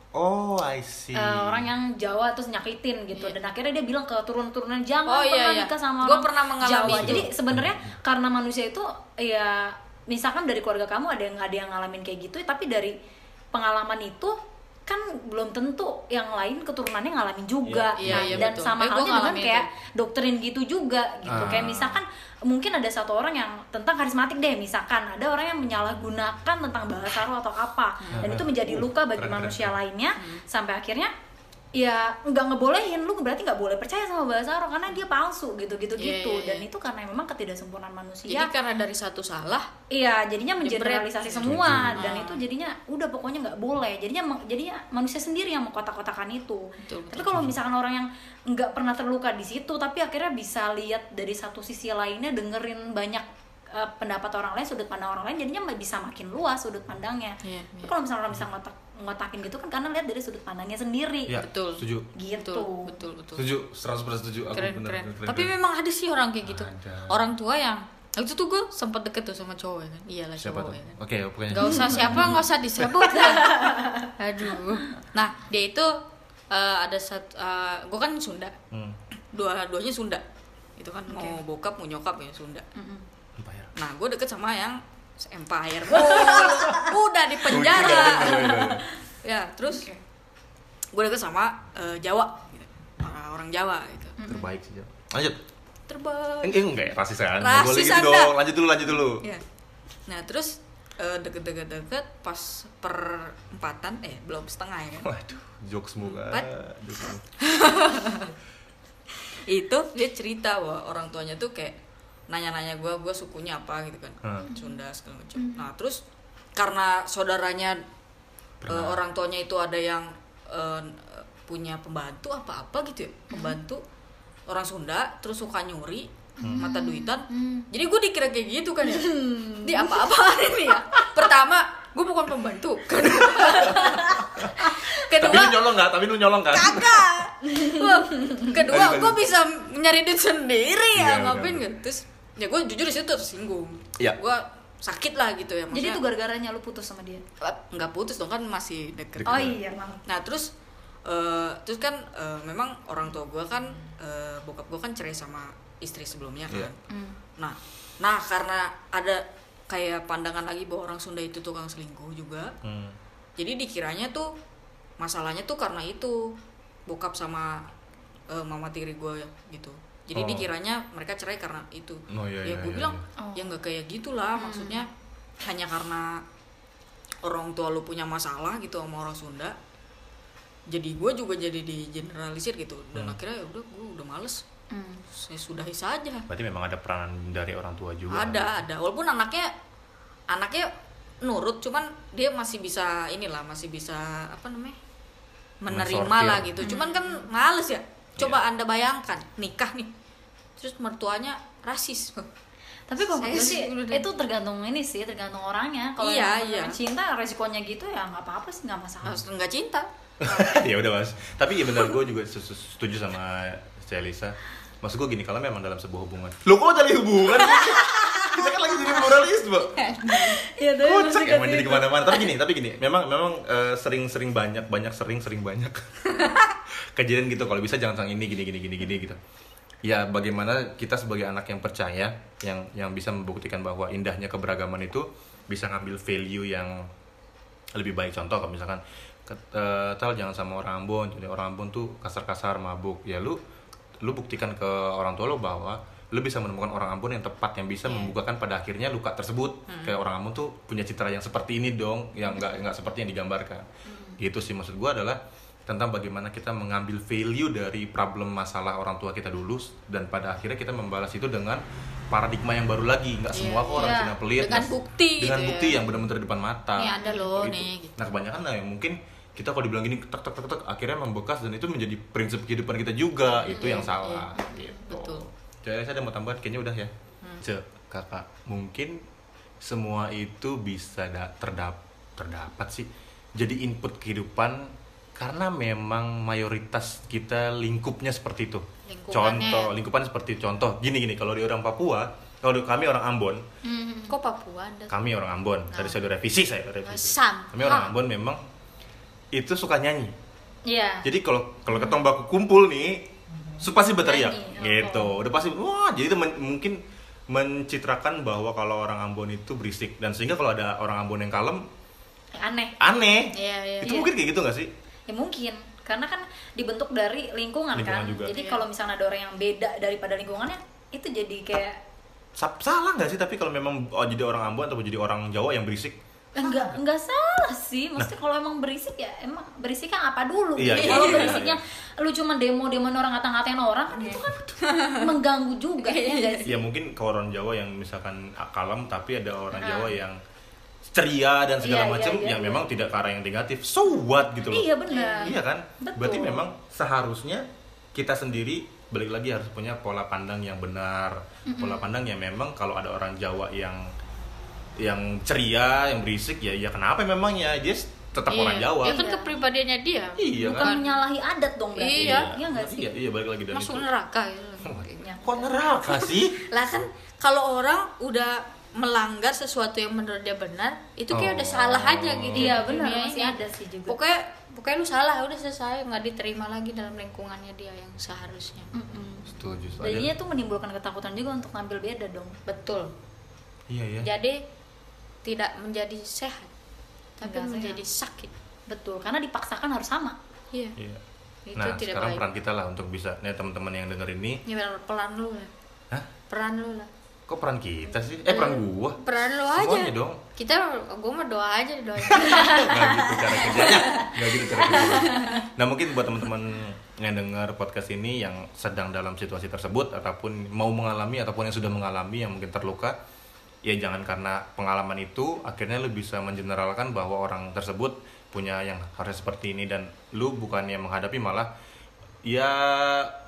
oh I see eh, orang yang Jawa terus nyakitin gitu dan akhirnya dia bilang ke turun-turunan jangan Oh, iya, pernah iya. nikah sama Gua orang pernah mengalami Jawa itu. jadi sebenarnya karena manusia itu ya misalkan dari keluarga kamu ada yang ada yang ngalamin kayak gitu tapi dari pengalaman itu kan belum tentu yang lain keturunannya ngalamin juga. Iya, Nah, iya, dan betul. sama Eh, halnya dengan kayak doktrin gitu juga gitu. Ah. kayak misalkan mungkin ada satu orang yang tentang karismatik deh misalkan. Ada orang yang menyalahgunakan tentang bahasa roh atau apa. Dan itu menjadi luka bagi manusia lainnya sampai akhirnya ya nggak ngebolehin lu berarti nggak boleh percaya sama bahasa roh karena dia palsu gitu gitu Iya, gitu iya, iya. dan itu karena memang ketidaksempurnaan manusia jadi karena dari satu salah iya jadinya mengeneralisasi Jebret. semua Setuju. dan itu jadinya udah pokoknya nggak boleh jadinya jadinya manusia sendiri yang mengkotak-kotakan itu Betul, betul, tapi kalau misalkan orang yang nggak pernah terluka di situ tapi akhirnya bisa lihat dari satu sisi lainnya dengerin banyak eh, pendapat orang lain sudut pandang orang lain jadinya bisa makin luas sudut pandangnya Iya, tapi iya. kalau misalnya orang bisa ngotak ngotakin gitu kan karena lihat dari sudut pandangnya sendiri ya Betul. setuju gitu betul betul betul setuju 100% setuju aku keren bener, keren bener, keren, tapi keren. memang ada sih orang kayak gitu Ada. orang tua yang waktu itu gue sempat deket tuh sama cowok ya kan iyalah siapa cowok tuh ya kan oke pokoknya Gak usah siapa nggak usah disebut lah. Aduh. Nah dia itu eh, ada satu, gue kan Sunda, hmm. dua-duanya Sunda. Itu kan mau bokap mau nyokap ya Sunda. Mm-mm. Empire. Nah gue deket sama yang Empire. Oh, udah di penjara. ya terus gue deket sama eh, Jawa, gitu. orang, orang Jawa gitu. terbaik sih Jal. lanjut Terbang. Eh, enggak ya, rasis kan? Rasis gitu dong. Lanjut dulu, lanjut dulu. Ya. Nah terus eh, deket-deket-deket pas perempatan eh belum setengah ya kan. Waduh, jokes muka. Empat. Jokes muka. itu dia cerita bahwa orang tuanya tuh kayak nanya-nanya gue gue sukunya apa gitu kan. Hmm. Sunda segala macam. Nah terus karena saudaranya Pernah. eh, orang tuanya itu ada yang eh, punya pembantu apa apa gitu ya pembantu orang Sunda terus suka nyuri mata duitan. Jadi gue dikira kayak gitu kan ya. Di apa apa ini ya? Pertama gue bukan pembantu. Kedua Tapi lu nyolong nggak? Tapi lu nyolong kan? kagak. Wah, kedua gue bisa nyari duit sendiri Iya, ya ngapain gitu terus ya gue jujur di situ tersinggung. Iya. gue sakit lah gitu ya jadi maksudnya. itu gara-garanya lu putus sama dia? Nggak putus dong kan masih deket. Oh iya maaf nah terus eh, terus kan eh, memang orang tua gue kan eh, bokap gue kan cerai sama istri sebelumnya kan. Iya. Hmm. nah nah karena ada kayak pandangan lagi bahwa orang Sunda itu tukang selingkuh juga. Hmm. jadi dikiranya tuh masalahnya tuh karena itu. Bokap sama eh, mama tiri gue gitu jadi Oh. dikiranya mereka cerai karena itu Oh, iya, ya iya, gue iya, bilang iya. Oh. ya nggak kayak gitulah maksudnya hanya karena orang tua lu punya masalah gitu sama orang Sunda jadi gue juga jadi di generalisir gitu dan Hmm. akhirnya ya udah gue udah males Hmm. saya sudahi saja Berarti memang ada peranan dari orang tua juga. ada ada walaupun anaknya anaknya nurut cuman dia masih bisa inilah masih bisa apa namanya menerima Mensortir. lah gitu cuman kan males ya coba anda bayangkan nikah nih terus mertuanya rasis Tapi kalau gue sih itu tergantung ini sih, tergantung orangnya. Kalau Iya, yang iya. cinta resikonya gitu ya nggak apa-apa sih nggak masalah. harus nggak cinta ya udah mas. Tapi ya benar gue juga se- se- setuju sama Celisa. Maksud gue gini, kalau memang dalam sebuah hubungan. Lo kok jadi hubungan? Kita kan lagi jadi pluralisme ya tapi kocak ke jadi ke mana-mana tapi gini tapi gini memang memang eh, sering-sering banyak banyak sering sering banyak kejadian gitu kalau bisa jangan sang ini gini gini gini gini gitu ya bagaimana kita sebagai anak yang percaya yang yang bisa membuktikan bahwa indahnya keberagaman itu bisa ngambil value yang lebih baik. Contoh kalau misalkan eh, tal jangan sama orang Ambon. Jadi orang Ambon tuh kasar-kasar mabuk. Ya lu lu buktikan ke orang tua lo bahwa lu bisa menemukan orang Ambon yang tepat yang bisa membukakan pada akhirnya luka tersebut. Kayak orang Ambon tuh punya citra yang seperti ini dong yang nggak nggak seperti yang digambarkan. Gitu sih maksud gua adalah tentang bagaimana kita mengambil value dari problem masalah orang tua kita dulu dan pada akhirnya kita membalas itu dengan paradigma yang baru lagi nggak semua kok orang iya. Cina pelit Dengan nggak- bukti dengan gitu bukti ya. yang benar-benar di depan mata Nih ada loh, Gitu. nih, gitu. nah kebanyakan lah yang mungkin kita kalau dibilang gini tek tek tek tek akhirnya membekas dan itu menjadi prinsip kehidupan kita juga itu yang salah iya, gitu betul. jadi saya ada mau tambahan kayaknya udah ya Ce, kakak mungkin semua itu bisa da- terdap terdapat sih jadi input kehidupan karena memang mayoritas kita lingkupnya seperti itu. Contoh lingkupan seperti contoh gini gini kalau di orang Papua kalau di- kami orang Ambon. Hmm, kok Papua anda kami orang Ambon. Tadi saya udah revisi saya udah revisi. Sam. kami orang. Ambon memang itu suka nyanyi. Iya. jadi kalau kalau ketong baku kumpul nih su pasti berteriak. Nyanyi, gitu. Udah pasti wah jadi itu men- mungkin mencitrakan bahwa kalau orang Ambon itu berisik. Dan sehingga kalau ada orang Ambon yang kalem aneh. aneh. Iya, iya. itu Iya. mungkin kayak gitu gak sih ya mungkin karena kan dibentuk dari lingkungan, Lingkungan kan juga. jadi Iya. kalau misalnya ada orang yang beda daripada lingkungannya itu jadi kayak Sa- salah nggak sih? Tapi kalau memang oh, jadi orang Ambon atau jadi orang Jawa yang berisik? Enggak enggak salah. sih. Maksudnya kalau emang berisik ya emang berisiknya apa dulu? Nah. Iya, iya, kalau iya, berisiknya lu cuma demo demo orang ngata-ngatain orang kan itu kan mengganggu juga ya guys ya mungkin ke orang Jawa yang misalkan kalem tapi ada orang Ah. Jawa yang ceria dan segala Iya, iya, macam iya, yang iya. memang tidak ke arah yang negatif so what gitu loh iya benar Iya kan? Betul. Berarti memang seharusnya kita sendiri balik lagi harus punya pola pandang yang benar. Pola pandang yang memang kalau ada orang Jawa yang yang ceria, yang berisik ya ya kenapa memangnya dia tetap Iya. orang Jawa. Ya kan kepribadiannya dia. Iya bukan kan? menyalahi adat dong berarti Iya. iya nggak sih Iya, iya balik lagi dari Masuk itu. neraka gitu. Kok neraka sih? Lah kan kalau orang udah melanggar sesuatu yang menurut dia benar, itu kayak Oh. udah salah aja gitu. iya benar masih ada sih juga Pokoknya pokoknya lu salah, udah selesai, nggak diterima lagi dalam lingkungannya dia yang seharusnya. Mm-mm. Setuju. setuju. jadinya tuh menimbulkan ketakutan juga untuk tampil beda dong Betul. Iya ya. Jadi tidak menjadi sehat, tapi Nggak menjadi sakit. betul karena dipaksakan harus sama Iya. Iya. Itu Nah, tidak sekarang baik. peran kita lah untuk bisa nih teman-teman yang denger ini. Ya peran lu lah. Hah? Peran lu lah. Kok peran kita sih? Eh peran gua. Peran lu aja. Semuanya dong. Kita gua mah doa aja doa. nggak gitu cara kerjanya nggak gitu cara kerjanya nah mungkin buat teman-teman yang dengar podcast ini yang sedang dalam situasi tersebut ataupun mau mengalami ataupun yang sudah mengalami yang mungkin terluka ya jangan karena pengalaman itu akhirnya lu bisa mengeneralkan bahwa orang tersebut punya yang harus seperti ini dan lu bukannya menghadapi malah ya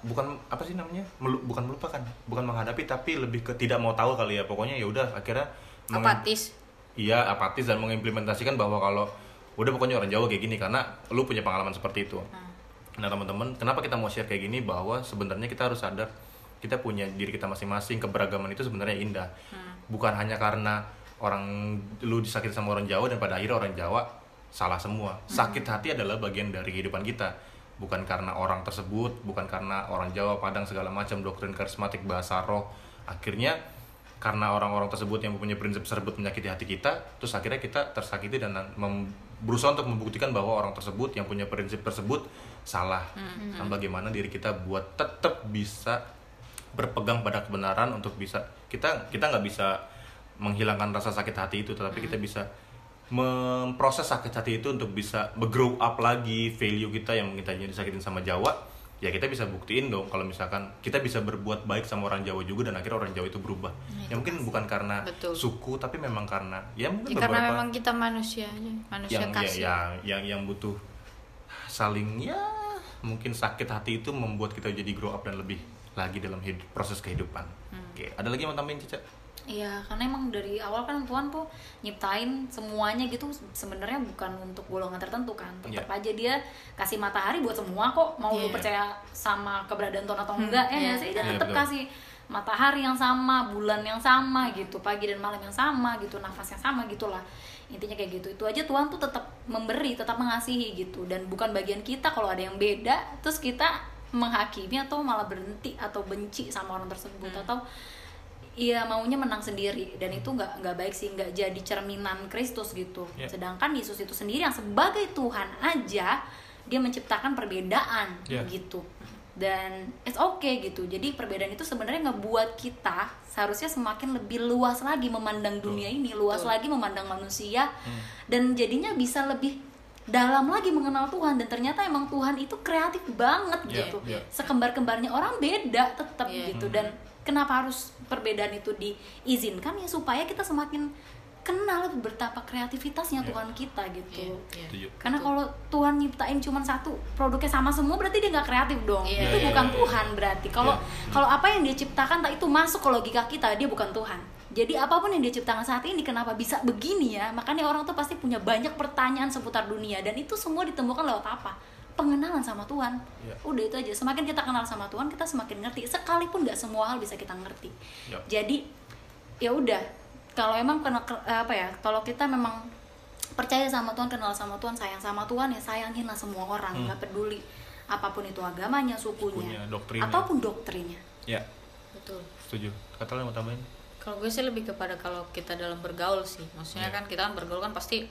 bukan apa sih namanya Melu- bukan melupakan bukan menghadapi tapi lebih ke tidak mau tahu kali ya pokoknya ya udah akhirnya meng- Apatis. iya apatis dan mengimplementasikan bahwa kalau udah pokoknya orang Jawa kayak gini karena lu punya pengalaman seperti itu. Nah teman-teman, kenapa kita mau share kayak gini bahwa sebenarnya kita harus sadar kita punya diri kita masing-masing keberagaman itu sebenarnya indah. Bukan hanya karena orang lu disakiti sama orang Jawa dan pada akhirnya orang Jawa salah semua. Sakit hati adalah bagian dari kehidupan kita. Bukan karena orang tersebut, bukan karena orang Jawa, Padang segala macam doktrin karismatik bahasa roh. Akhirnya karena orang-orang tersebut yang mempunyai prinsip tersebut menyakiti hati kita, terus akhirnya kita tersakiti dan berusaha untuk membuktikan bahwa orang tersebut yang punya prinsip tersebut salah. Dan bagaimana diri kita buat tetap bisa berpegang pada kebenaran untuk bisa kita kita nggak bisa menghilangkan rasa sakit hati itu, tetapi kita bisa memproses sakit hati itu untuk bisa grow up lagi value kita yang mungkin tadinya disakitin sama Jawa ya kita bisa buktiin dong kalau misalkan kita bisa berbuat baik sama orang Jawa juga dan akhirnya orang Jawa itu berubah ya mungkin bukan karena Betul. suku tapi memang karena ya mungkin Ya, karena memang kita manusia aja, manusia yang ya, kasih. ya yang yang butuh saling ya mungkin sakit hati itu membuat kita jadi grow up dan lebih lagi dalam hidup, proses kehidupan oke ada lagi yang mau tambahin Cica? Iya, karena emang dari awal kan Tuhan tuh nyiptain semuanya gitu sebenarnya bukan untuk golongan tertentu kan. Tetap Iya. aja dia kasih matahari buat semua kok. Mau lu Iya. percaya sama keberadaan Tuhan atau enggak ya iya. nggak sih? Dia tetap betul. kasih matahari yang sama bulan yang sama gitu pagi dan malam yang sama gitu nafas yang sama gitulah intinya kayak gitu itu aja Tuhan tuh tetap memberi tetap mengasihi gitu dan bukan bagian kita kalau ada yang beda terus kita menghakimi atau malah berhenti atau benci sama orang tersebut Hmm. atau Iya maunya menang sendiri dan itu nggak nggak baik sih nggak jadi cerminan Kristus gitu. Ya. Sedangkan Yesus itu sendiri yang sebagai Tuhan aja dia menciptakan perbedaan Ya. gitu dan it's okay gitu. Jadi perbedaan itu sebenarnya ngebuat kita seharusnya semakin lebih luas lagi memandang dunia ini, luas Betul. lagi memandang manusia dan jadinya bisa lebih dalam lagi mengenal Tuhan dan ternyata emang Tuhan itu kreatif banget Ya, gitu. ya. Sekembar-kembarnya orang beda tetap Iya. gitu dan kenapa harus perbedaan itu diizinkan ya supaya kita semakin kenal betapa kreativitasnya Iya. Tuhan kita gitu. Iya, iya. Setuju. Karena kalau Tuhan nyiptain cuma satu produknya sama semua berarti dia nggak kreatif dong. Iya, itu iya, bukan iya. Tuhan berarti. Kalau Iya. kalau apa yang dia ciptakan tak itu masuk ke logika kita dia bukan Tuhan. Jadi apa pun yang dia ciptakan saat ini kenapa bisa begini ya? Makanya orang tuh pasti punya banyak pertanyaan seputar dunia dan itu semua ditemukan lewat apa? Pengenalan sama Tuhan. Iya. Udah itu aja. Semakin kita kenal sama Tuhan, kita semakin ngerti. Sekalipun nggak semua hal bisa kita ngerti. Yap. Jadi ya udah. Kalau emang kena ke- apa ya? Kalau kita memang percaya sama Tuhan, kenal sama Tuhan, sayang sama Tuhan ya sayanginlah semua orang, Hmm. nggak peduli apa pun itu agamanya, sukunya, Sukunya, doktrinnya. ataupun doktrinnya. Ya, betul setuju. Kata lo mau tambahin? kalau gue sih lebih kepada kalau kita dalam bergaul sih maksudnya Iya. kan kita kan bergaul kan pasti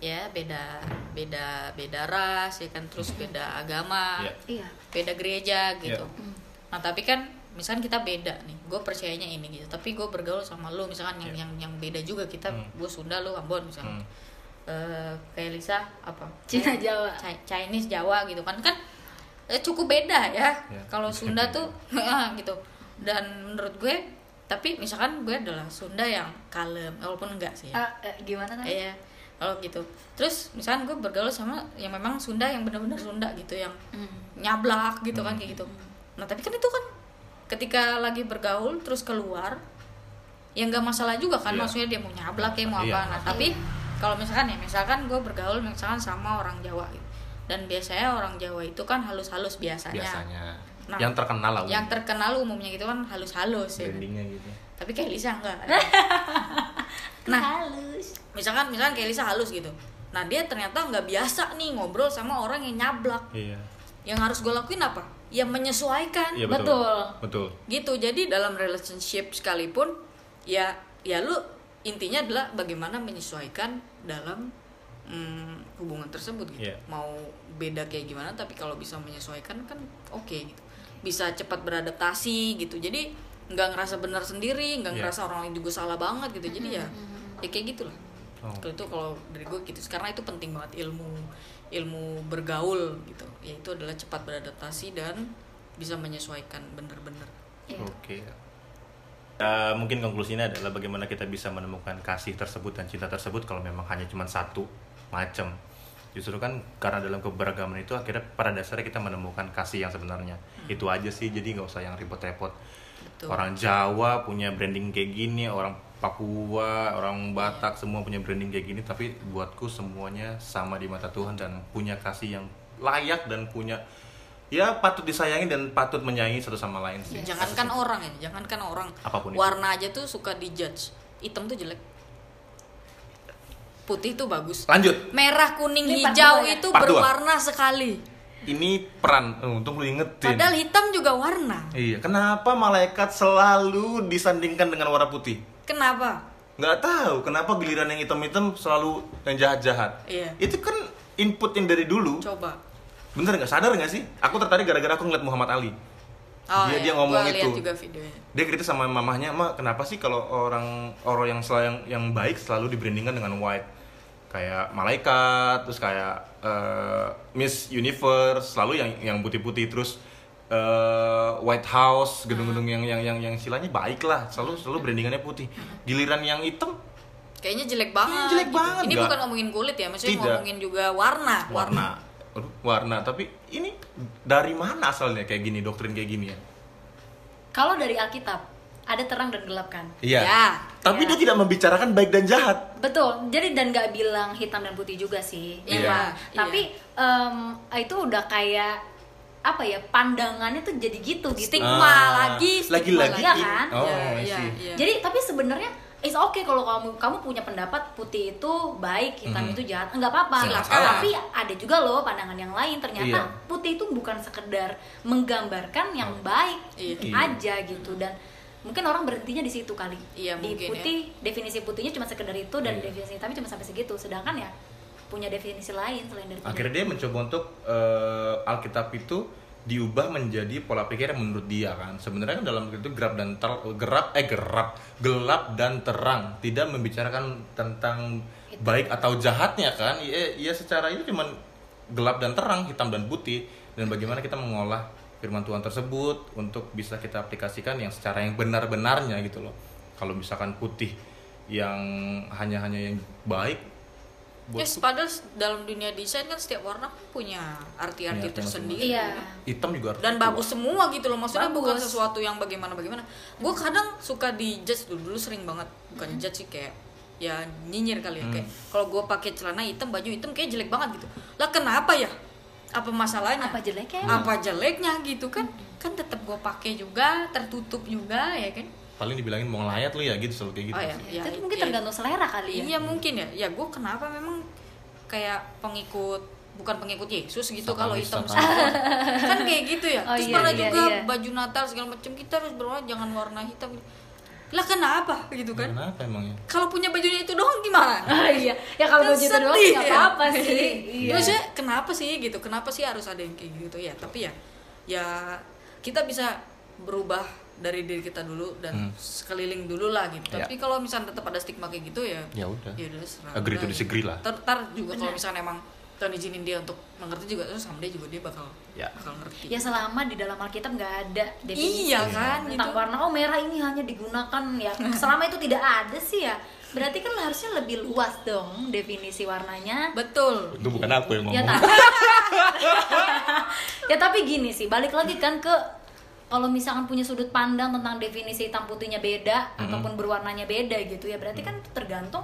ya beda beda beda ras ya kan terus beda agama Iya. Iya. beda gereja gitu Iya. Hmm. nah tapi kan misalkan kita beda nih gue percayanya ini gitu tapi gue bergaul sama lo misalkan yang Iya. yang yang beda juga kita Hmm. gue Sunda lo Ambon misalkan Hmm. Eh, kayak Lisa apa Cina Jawa. Chi- Chinese Jawa gitu kan kan eh, cukup beda ya Ya, kalau Sunda tuh gitu dan menurut gue tapi misalkan gue adalah Sunda yang kalem walaupun enggak sih ya Ah, eh, gimana kan? Iya kalau gitu terus misalkan gue bergaul sama yang memang Sunda yang benar-benar Sunda gitu yang Hmm. nyablak gitu kan Hmm. kayak gitu nah tapi kan itu kan ketika lagi bergaul terus keluar ya nggak masalah juga kan Iya. maksudnya dia mau nyablak ya mau Iya. apa nah tapi kalau misalkan ya misalkan gue bergaul misalkan sama orang Jawa gitu dan biasanya orang Jawa itu kan halus-halus biasanya, Biasanya. Nah, yang terkenal lah. yang terkenal umumnya gitu kan halus-halus ya brandingnya gitu. tapi kayak Lisa enggak nah halus. misalkan misalkan kayak Lisa halus gitu nah dia ternyata nggak biasa nih ngobrol sama orang yang nyablak Iya. yang harus gue lakuin apa ya menyesuaikan Iya Betul. betul. Betul. gitu jadi dalam relationship sekalipun ya ya lu intinya adalah bagaimana menyesuaikan dalam mm, hubungan tersebut gitu Iya. mau beda kayak gimana tapi kalau bisa menyesuaikan kan oke gitu bisa cepat beradaptasi gitu jadi nggak ngerasa benar sendiri nggak Iya. ngerasa orang lain juga salah banget gitu jadi ya ya kayak gitulah Oh. kalau itu kalau dari gue gitu karena itu penting banget ilmu ilmu bergaul gitu yaitu adalah cepat beradaptasi dan bisa menyesuaikan bener-bener Iya. Oke. Eh, mungkin konklusinya adalah bagaimana kita bisa menemukan kasih tersebut dan cinta tersebut kalau memang hanya cuma satu macam. Justru kan karena dalam keberagaman itu akhirnya pada dasarnya kita menemukan kasih yang sebenarnya. Itu aja sih, jadi nggak usah yang repot-repot. Betul. Orang Jawa punya branding kayak gini, orang Papua, orang Batak semua punya branding kayak gini, tapi buatku semuanya sama di mata Tuhan dan punya kasih yang layak dan punya ya patut disayangi dan patut menyayangi satu sama lain sih. jangankan orang ya jangankan orang Apa pun itu. warna aja tuh suka dijudge hitam tuh jelek putih tuh bagus Lanjut. merah kuning Ini hijau ya? itu berwarna sekali Ini peran, eh, untung lu ingetin. padahal hitam juga warna Iya, kenapa malaikat selalu disandingkan dengan warna putih? kenapa Nggak tahu, kenapa giliran yang hitam-hitam selalu yang jahat-jahat? Iya. Itu kan input yang dari dulu. coba Bener nggak sadar nggak sih? Aku tertarik gara-gara aku ngeliat Muhammad Ali. oh, Dia- iya. dia ngomong Gua itu. juga videonya Dia kritis sama mamahnya, "Ma, kenapa sih kalau orang orang yang sel- yang, yang baik selalu dibrandingkan dengan white? Kayak malaikat, terus kayak eh, Miss Universe, selalu yang yang putih-putih terus eh, White House, gedung-gedung yang yang yang yang istilahnya baik lah, selalu selalu brandingannya putih. Giliran yang hitam kayaknya jelek banget jelek gitu. banget, ini nggak? bukan ngomongin kulit ya maksudnya Tidak. ngomongin juga warna warna. Aduh, warna, tapi ini dari mana asalnya kayak gini, doktrin kayak gini ya? Kalau dari Alkitab ada terang dan gelap kan? Iya. Ya. Tapi Ya. dia tidak membicarakan baik dan jahat. Betul. Jadi dan nggak bilang hitam dan putih juga sih. Iya, iya. Tapi em, itu udah kayak apa ya pandangannya tuh jadi gitu gitu Stigma Ah, lagi, stigma lagi-lagi lagi. Iya kan? oh Iya, iya, see. iya. jadi tapi sebenarnya it's okay kalau kamu kamu punya pendapat putih itu baik hitam Mhm. itu jahat enggak apa-apa tapi ada juga loh pandangan yang lain ternyata Iya. putih itu bukan sekedar menggambarkan yang baik Iya. aja gitu dan mungkin orang berhentinya di situ kali. Iya, di mungkin putih definisi putihnya cuma sekedar itu dan Iya. definisi hitamnya cuma sampai segitu. Sedangkan ya punya definisi lain selain dari putih. akhirnya dia mencoba untuk eh, Alkitab itu diubah menjadi pola pikir yang menurut dia kan. Sebenarnya kan dalam itu gerap dan ter gerap eh gerap gelap dan terang. Tidak membicarakan tentang Itu. baik atau jahatnya kan. Ya, ya secara itu cuman gelap dan terang hitam dan putih. Dan bagaimana kita mengolah firman Tuhan tersebut untuk bisa kita aplikasikan yang secara yang benar-benarnya gitu loh. Kalau misalkan putih yang hanya-hanya yang baik buat Yes, padahal dalam dunia desain kan setiap warna punya arti-arti Iya, tersendiri. iya. Hitam juga Dan bagus semua gitu loh. Maksudnya bukan Bagus. sesuatu yang bagaimana bagaimana. Gue kadang suka di judge dulu dulu sering banget. Bukan judge sih kayak ya nyinyir kali ya. Kayak kalau gue pakai celana hitam baju hitam kayak jelek banget gitu. Lah kenapa ya apa masalahnya apa jeleknya apa jeleknya gitu kan kan tetap gue pakai juga tertutup juga ya kan paling dibilangin mau ngelayat lu ya gitu selalu kayak gitu oh ya, Ya, ya tapi mungkin ya. tergantung selera kali ya Iya mungkin ya. Ya gue kenapa memang kayak pengikut bukan pengikut Yesus gitu kalau hitam semua. kan kayak gitu ya. Oh, Terus iya, pernah iya, juga iya. baju Natal segala macam kita harus berwarna jangan warna hitam. Lah kenapa gitu kan? kenapa emangnya Kalau punya bajunya itu doang gimana? Ah, iya ya kalau Kan baju itu doang nggak ya. apa-apa sih iya Maksudnya kenapa sih gitu? Kenapa sih harus ada yang kayak gitu ya? Tapi ya ya kita bisa berubah dari diri kita dulu dan Hmm. sekeliling dulu lah gitu. Ya. Tapi kalau misalnya tetap ada stigma kayak gitu ya ya udah ya udah serah Agree to udah. disagree lah. Ntar juga kalau misalnya emang Tuhan izinin dia untuk mengerti juga terus someday juga dia bakal Ya. bakal ngerti. ya selama di dalam Alkitab nggak ada definisi Iya kan, tentang gitu. warna oh merah ini hanya digunakan ya selama itu tidak ada sih ya berarti kan harusnya lebih luas dong definisi warnanya Betul. itu bukan aku yang ya ngomong tapi ya tapi gini sih balik lagi kan ke kalau misalkan punya sudut pandang tentang definisi hitam putihnya beda Mm-mm. ataupun berwarnanya beda gitu ya berarti kan itu tergantung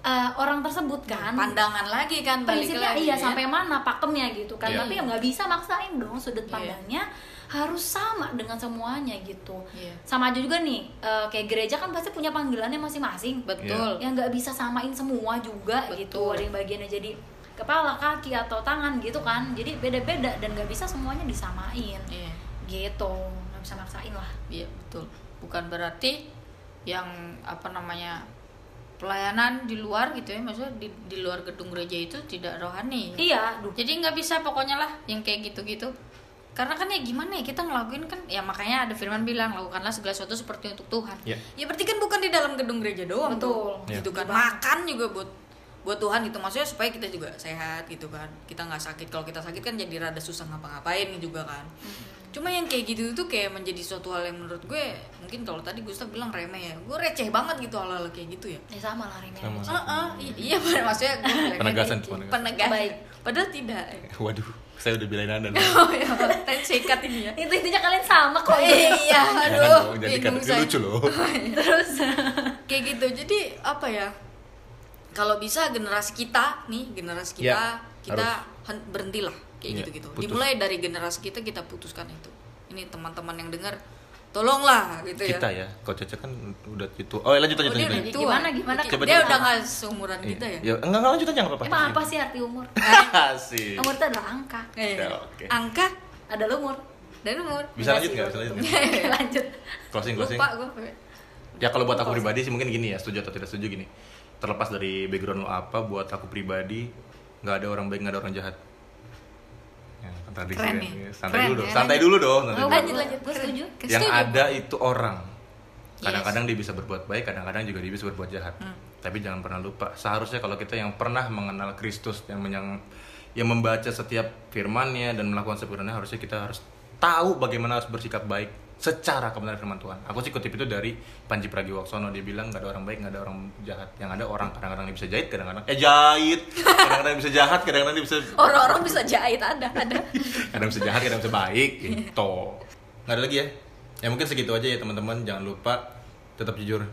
uh, orang tersebut kan Pandangan lagi kan balik prinsipnya lagi iya ya. sampai mana pakemnya gitu kan Iya. tapi ya nggak bisa maksain dong sudut Iya. pandangnya harus sama dengan semuanya gitu Iya. sama aja juga nih eh, kayak gereja kan pasti punya panggilannya masing-masing Betul. yang nggak bisa samain semua juga gitu Betul. ada yang bagiannya jadi kepala kaki atau tangan gitu kan jadi beda-beda dan nggak bisa semuanya disamain Iya. gitu nggak bisa maksain lah Iya, betul. Bukan berarti yang apa namanya pelayanan di luar gitu ya, maksudnya di, di luar gedung gereja itu tidak rohani. iya duh Jadi nggak bisa pokoknya lah yang kayak gitu-gitu. Karena kan ya gimana ya kita ngelakuin kan ya makanya ada firman bilang lakukanlah segala sesuatu seperti untuk Tuhan. Ya. Ya berarti kan bukan di dalam gedung gereja doang Betul. tuh. Ya. Gitu kan. Betul banget. Makan juga buat buat Tuhan gitu maksudnya supaya kita juga sehat gitu kan. Kita nggak sakit. Kalau kita sakit kan jadi rada susah ngapa-ngapain juga kan. Cuma yang kayak gitu itu kayak menjadi suatu hal yang menurut gue mungkin kalau tadi Gustaf bilang remeh ya. Gue receh banget gitu hal-hal kayak gitu ya. ya sama lah Sama. Heeh, i- iya maksudnya gue Penegasan, penegasan. penegasan. Baik. Padahal tidak. waduh saya udah belain anda Oh ya, ten sikat ini ya. itu intinya kalian sama kok iya, Jangan aduh, dong, saya. lucu loh terus Kayak gitu. Jadi apa ya? Kalau bisa generasi kita nih, generasi kita, Ya, kita hen- berhentilah kayak Iya, gitu-gitu. putus. Dimulai dari generasi kita kita putuskan itu. Ini teman-teman yang dengar, tolonglah gitu ya. kita ya kau Caca kan udah itu oh ya, lanjut lanjut Oh, dia lanjut, tua. Gimana, gimana? Dia, Coba, dia coba. udah nggak seumuran Iya. kita ya. ya enggak enggak lanjut aja nggak apa-apa emang apa sih arti umur sih umur itu adalah angka Eh, Ya, oke. Angka ada lumur dan umur. bisa lanjut nggak bisa lanjut nggak? Lanjut closing closing Lupa gue. ya kalau buat aku pribadi sih mungkin gini ya setuju atau tidak setuju gini terlepas dari background lo apa buat aku pribadi nggak ada orang baik nggak ada orang jahat ya, tradisi Keren kan. ya. santai Keren dulu dong ya, santai dulu dong santai Oh, dulu. lanjut lanjut gue setuju yang Setuju. ada itu orang Yes. kadang-kadang dia bisa berbuat baik kadang-kadang juga dia bisa berbuat jahat Hmm. tapi jangan pernah lupa seharusnya kalau kita yang pernah mengenal Kristus yang menyang yang membaca setiap firmannya dan melakukan sebenarnya harusnya kita harus tahu bagaimana harus bersikap baik secara kebenaran firman Tuhan. Aku sih kutip itu dari Panji Pragiwaksono dia bilang nggak ada orang baik nggak ada orang jahat. Yang ada orang kadang-kadang dia bisa jahit kadang-kadang eh jahit kadang-kadang bisa jahat kadang-kadang dia bisa Orang-orang bisa jahit ada ada. kadang bisa jahat kadang bisa baik gitu nggak ada lagi ya ya mungkin segitu aja ya teman-teman jangan lupa tetap jujur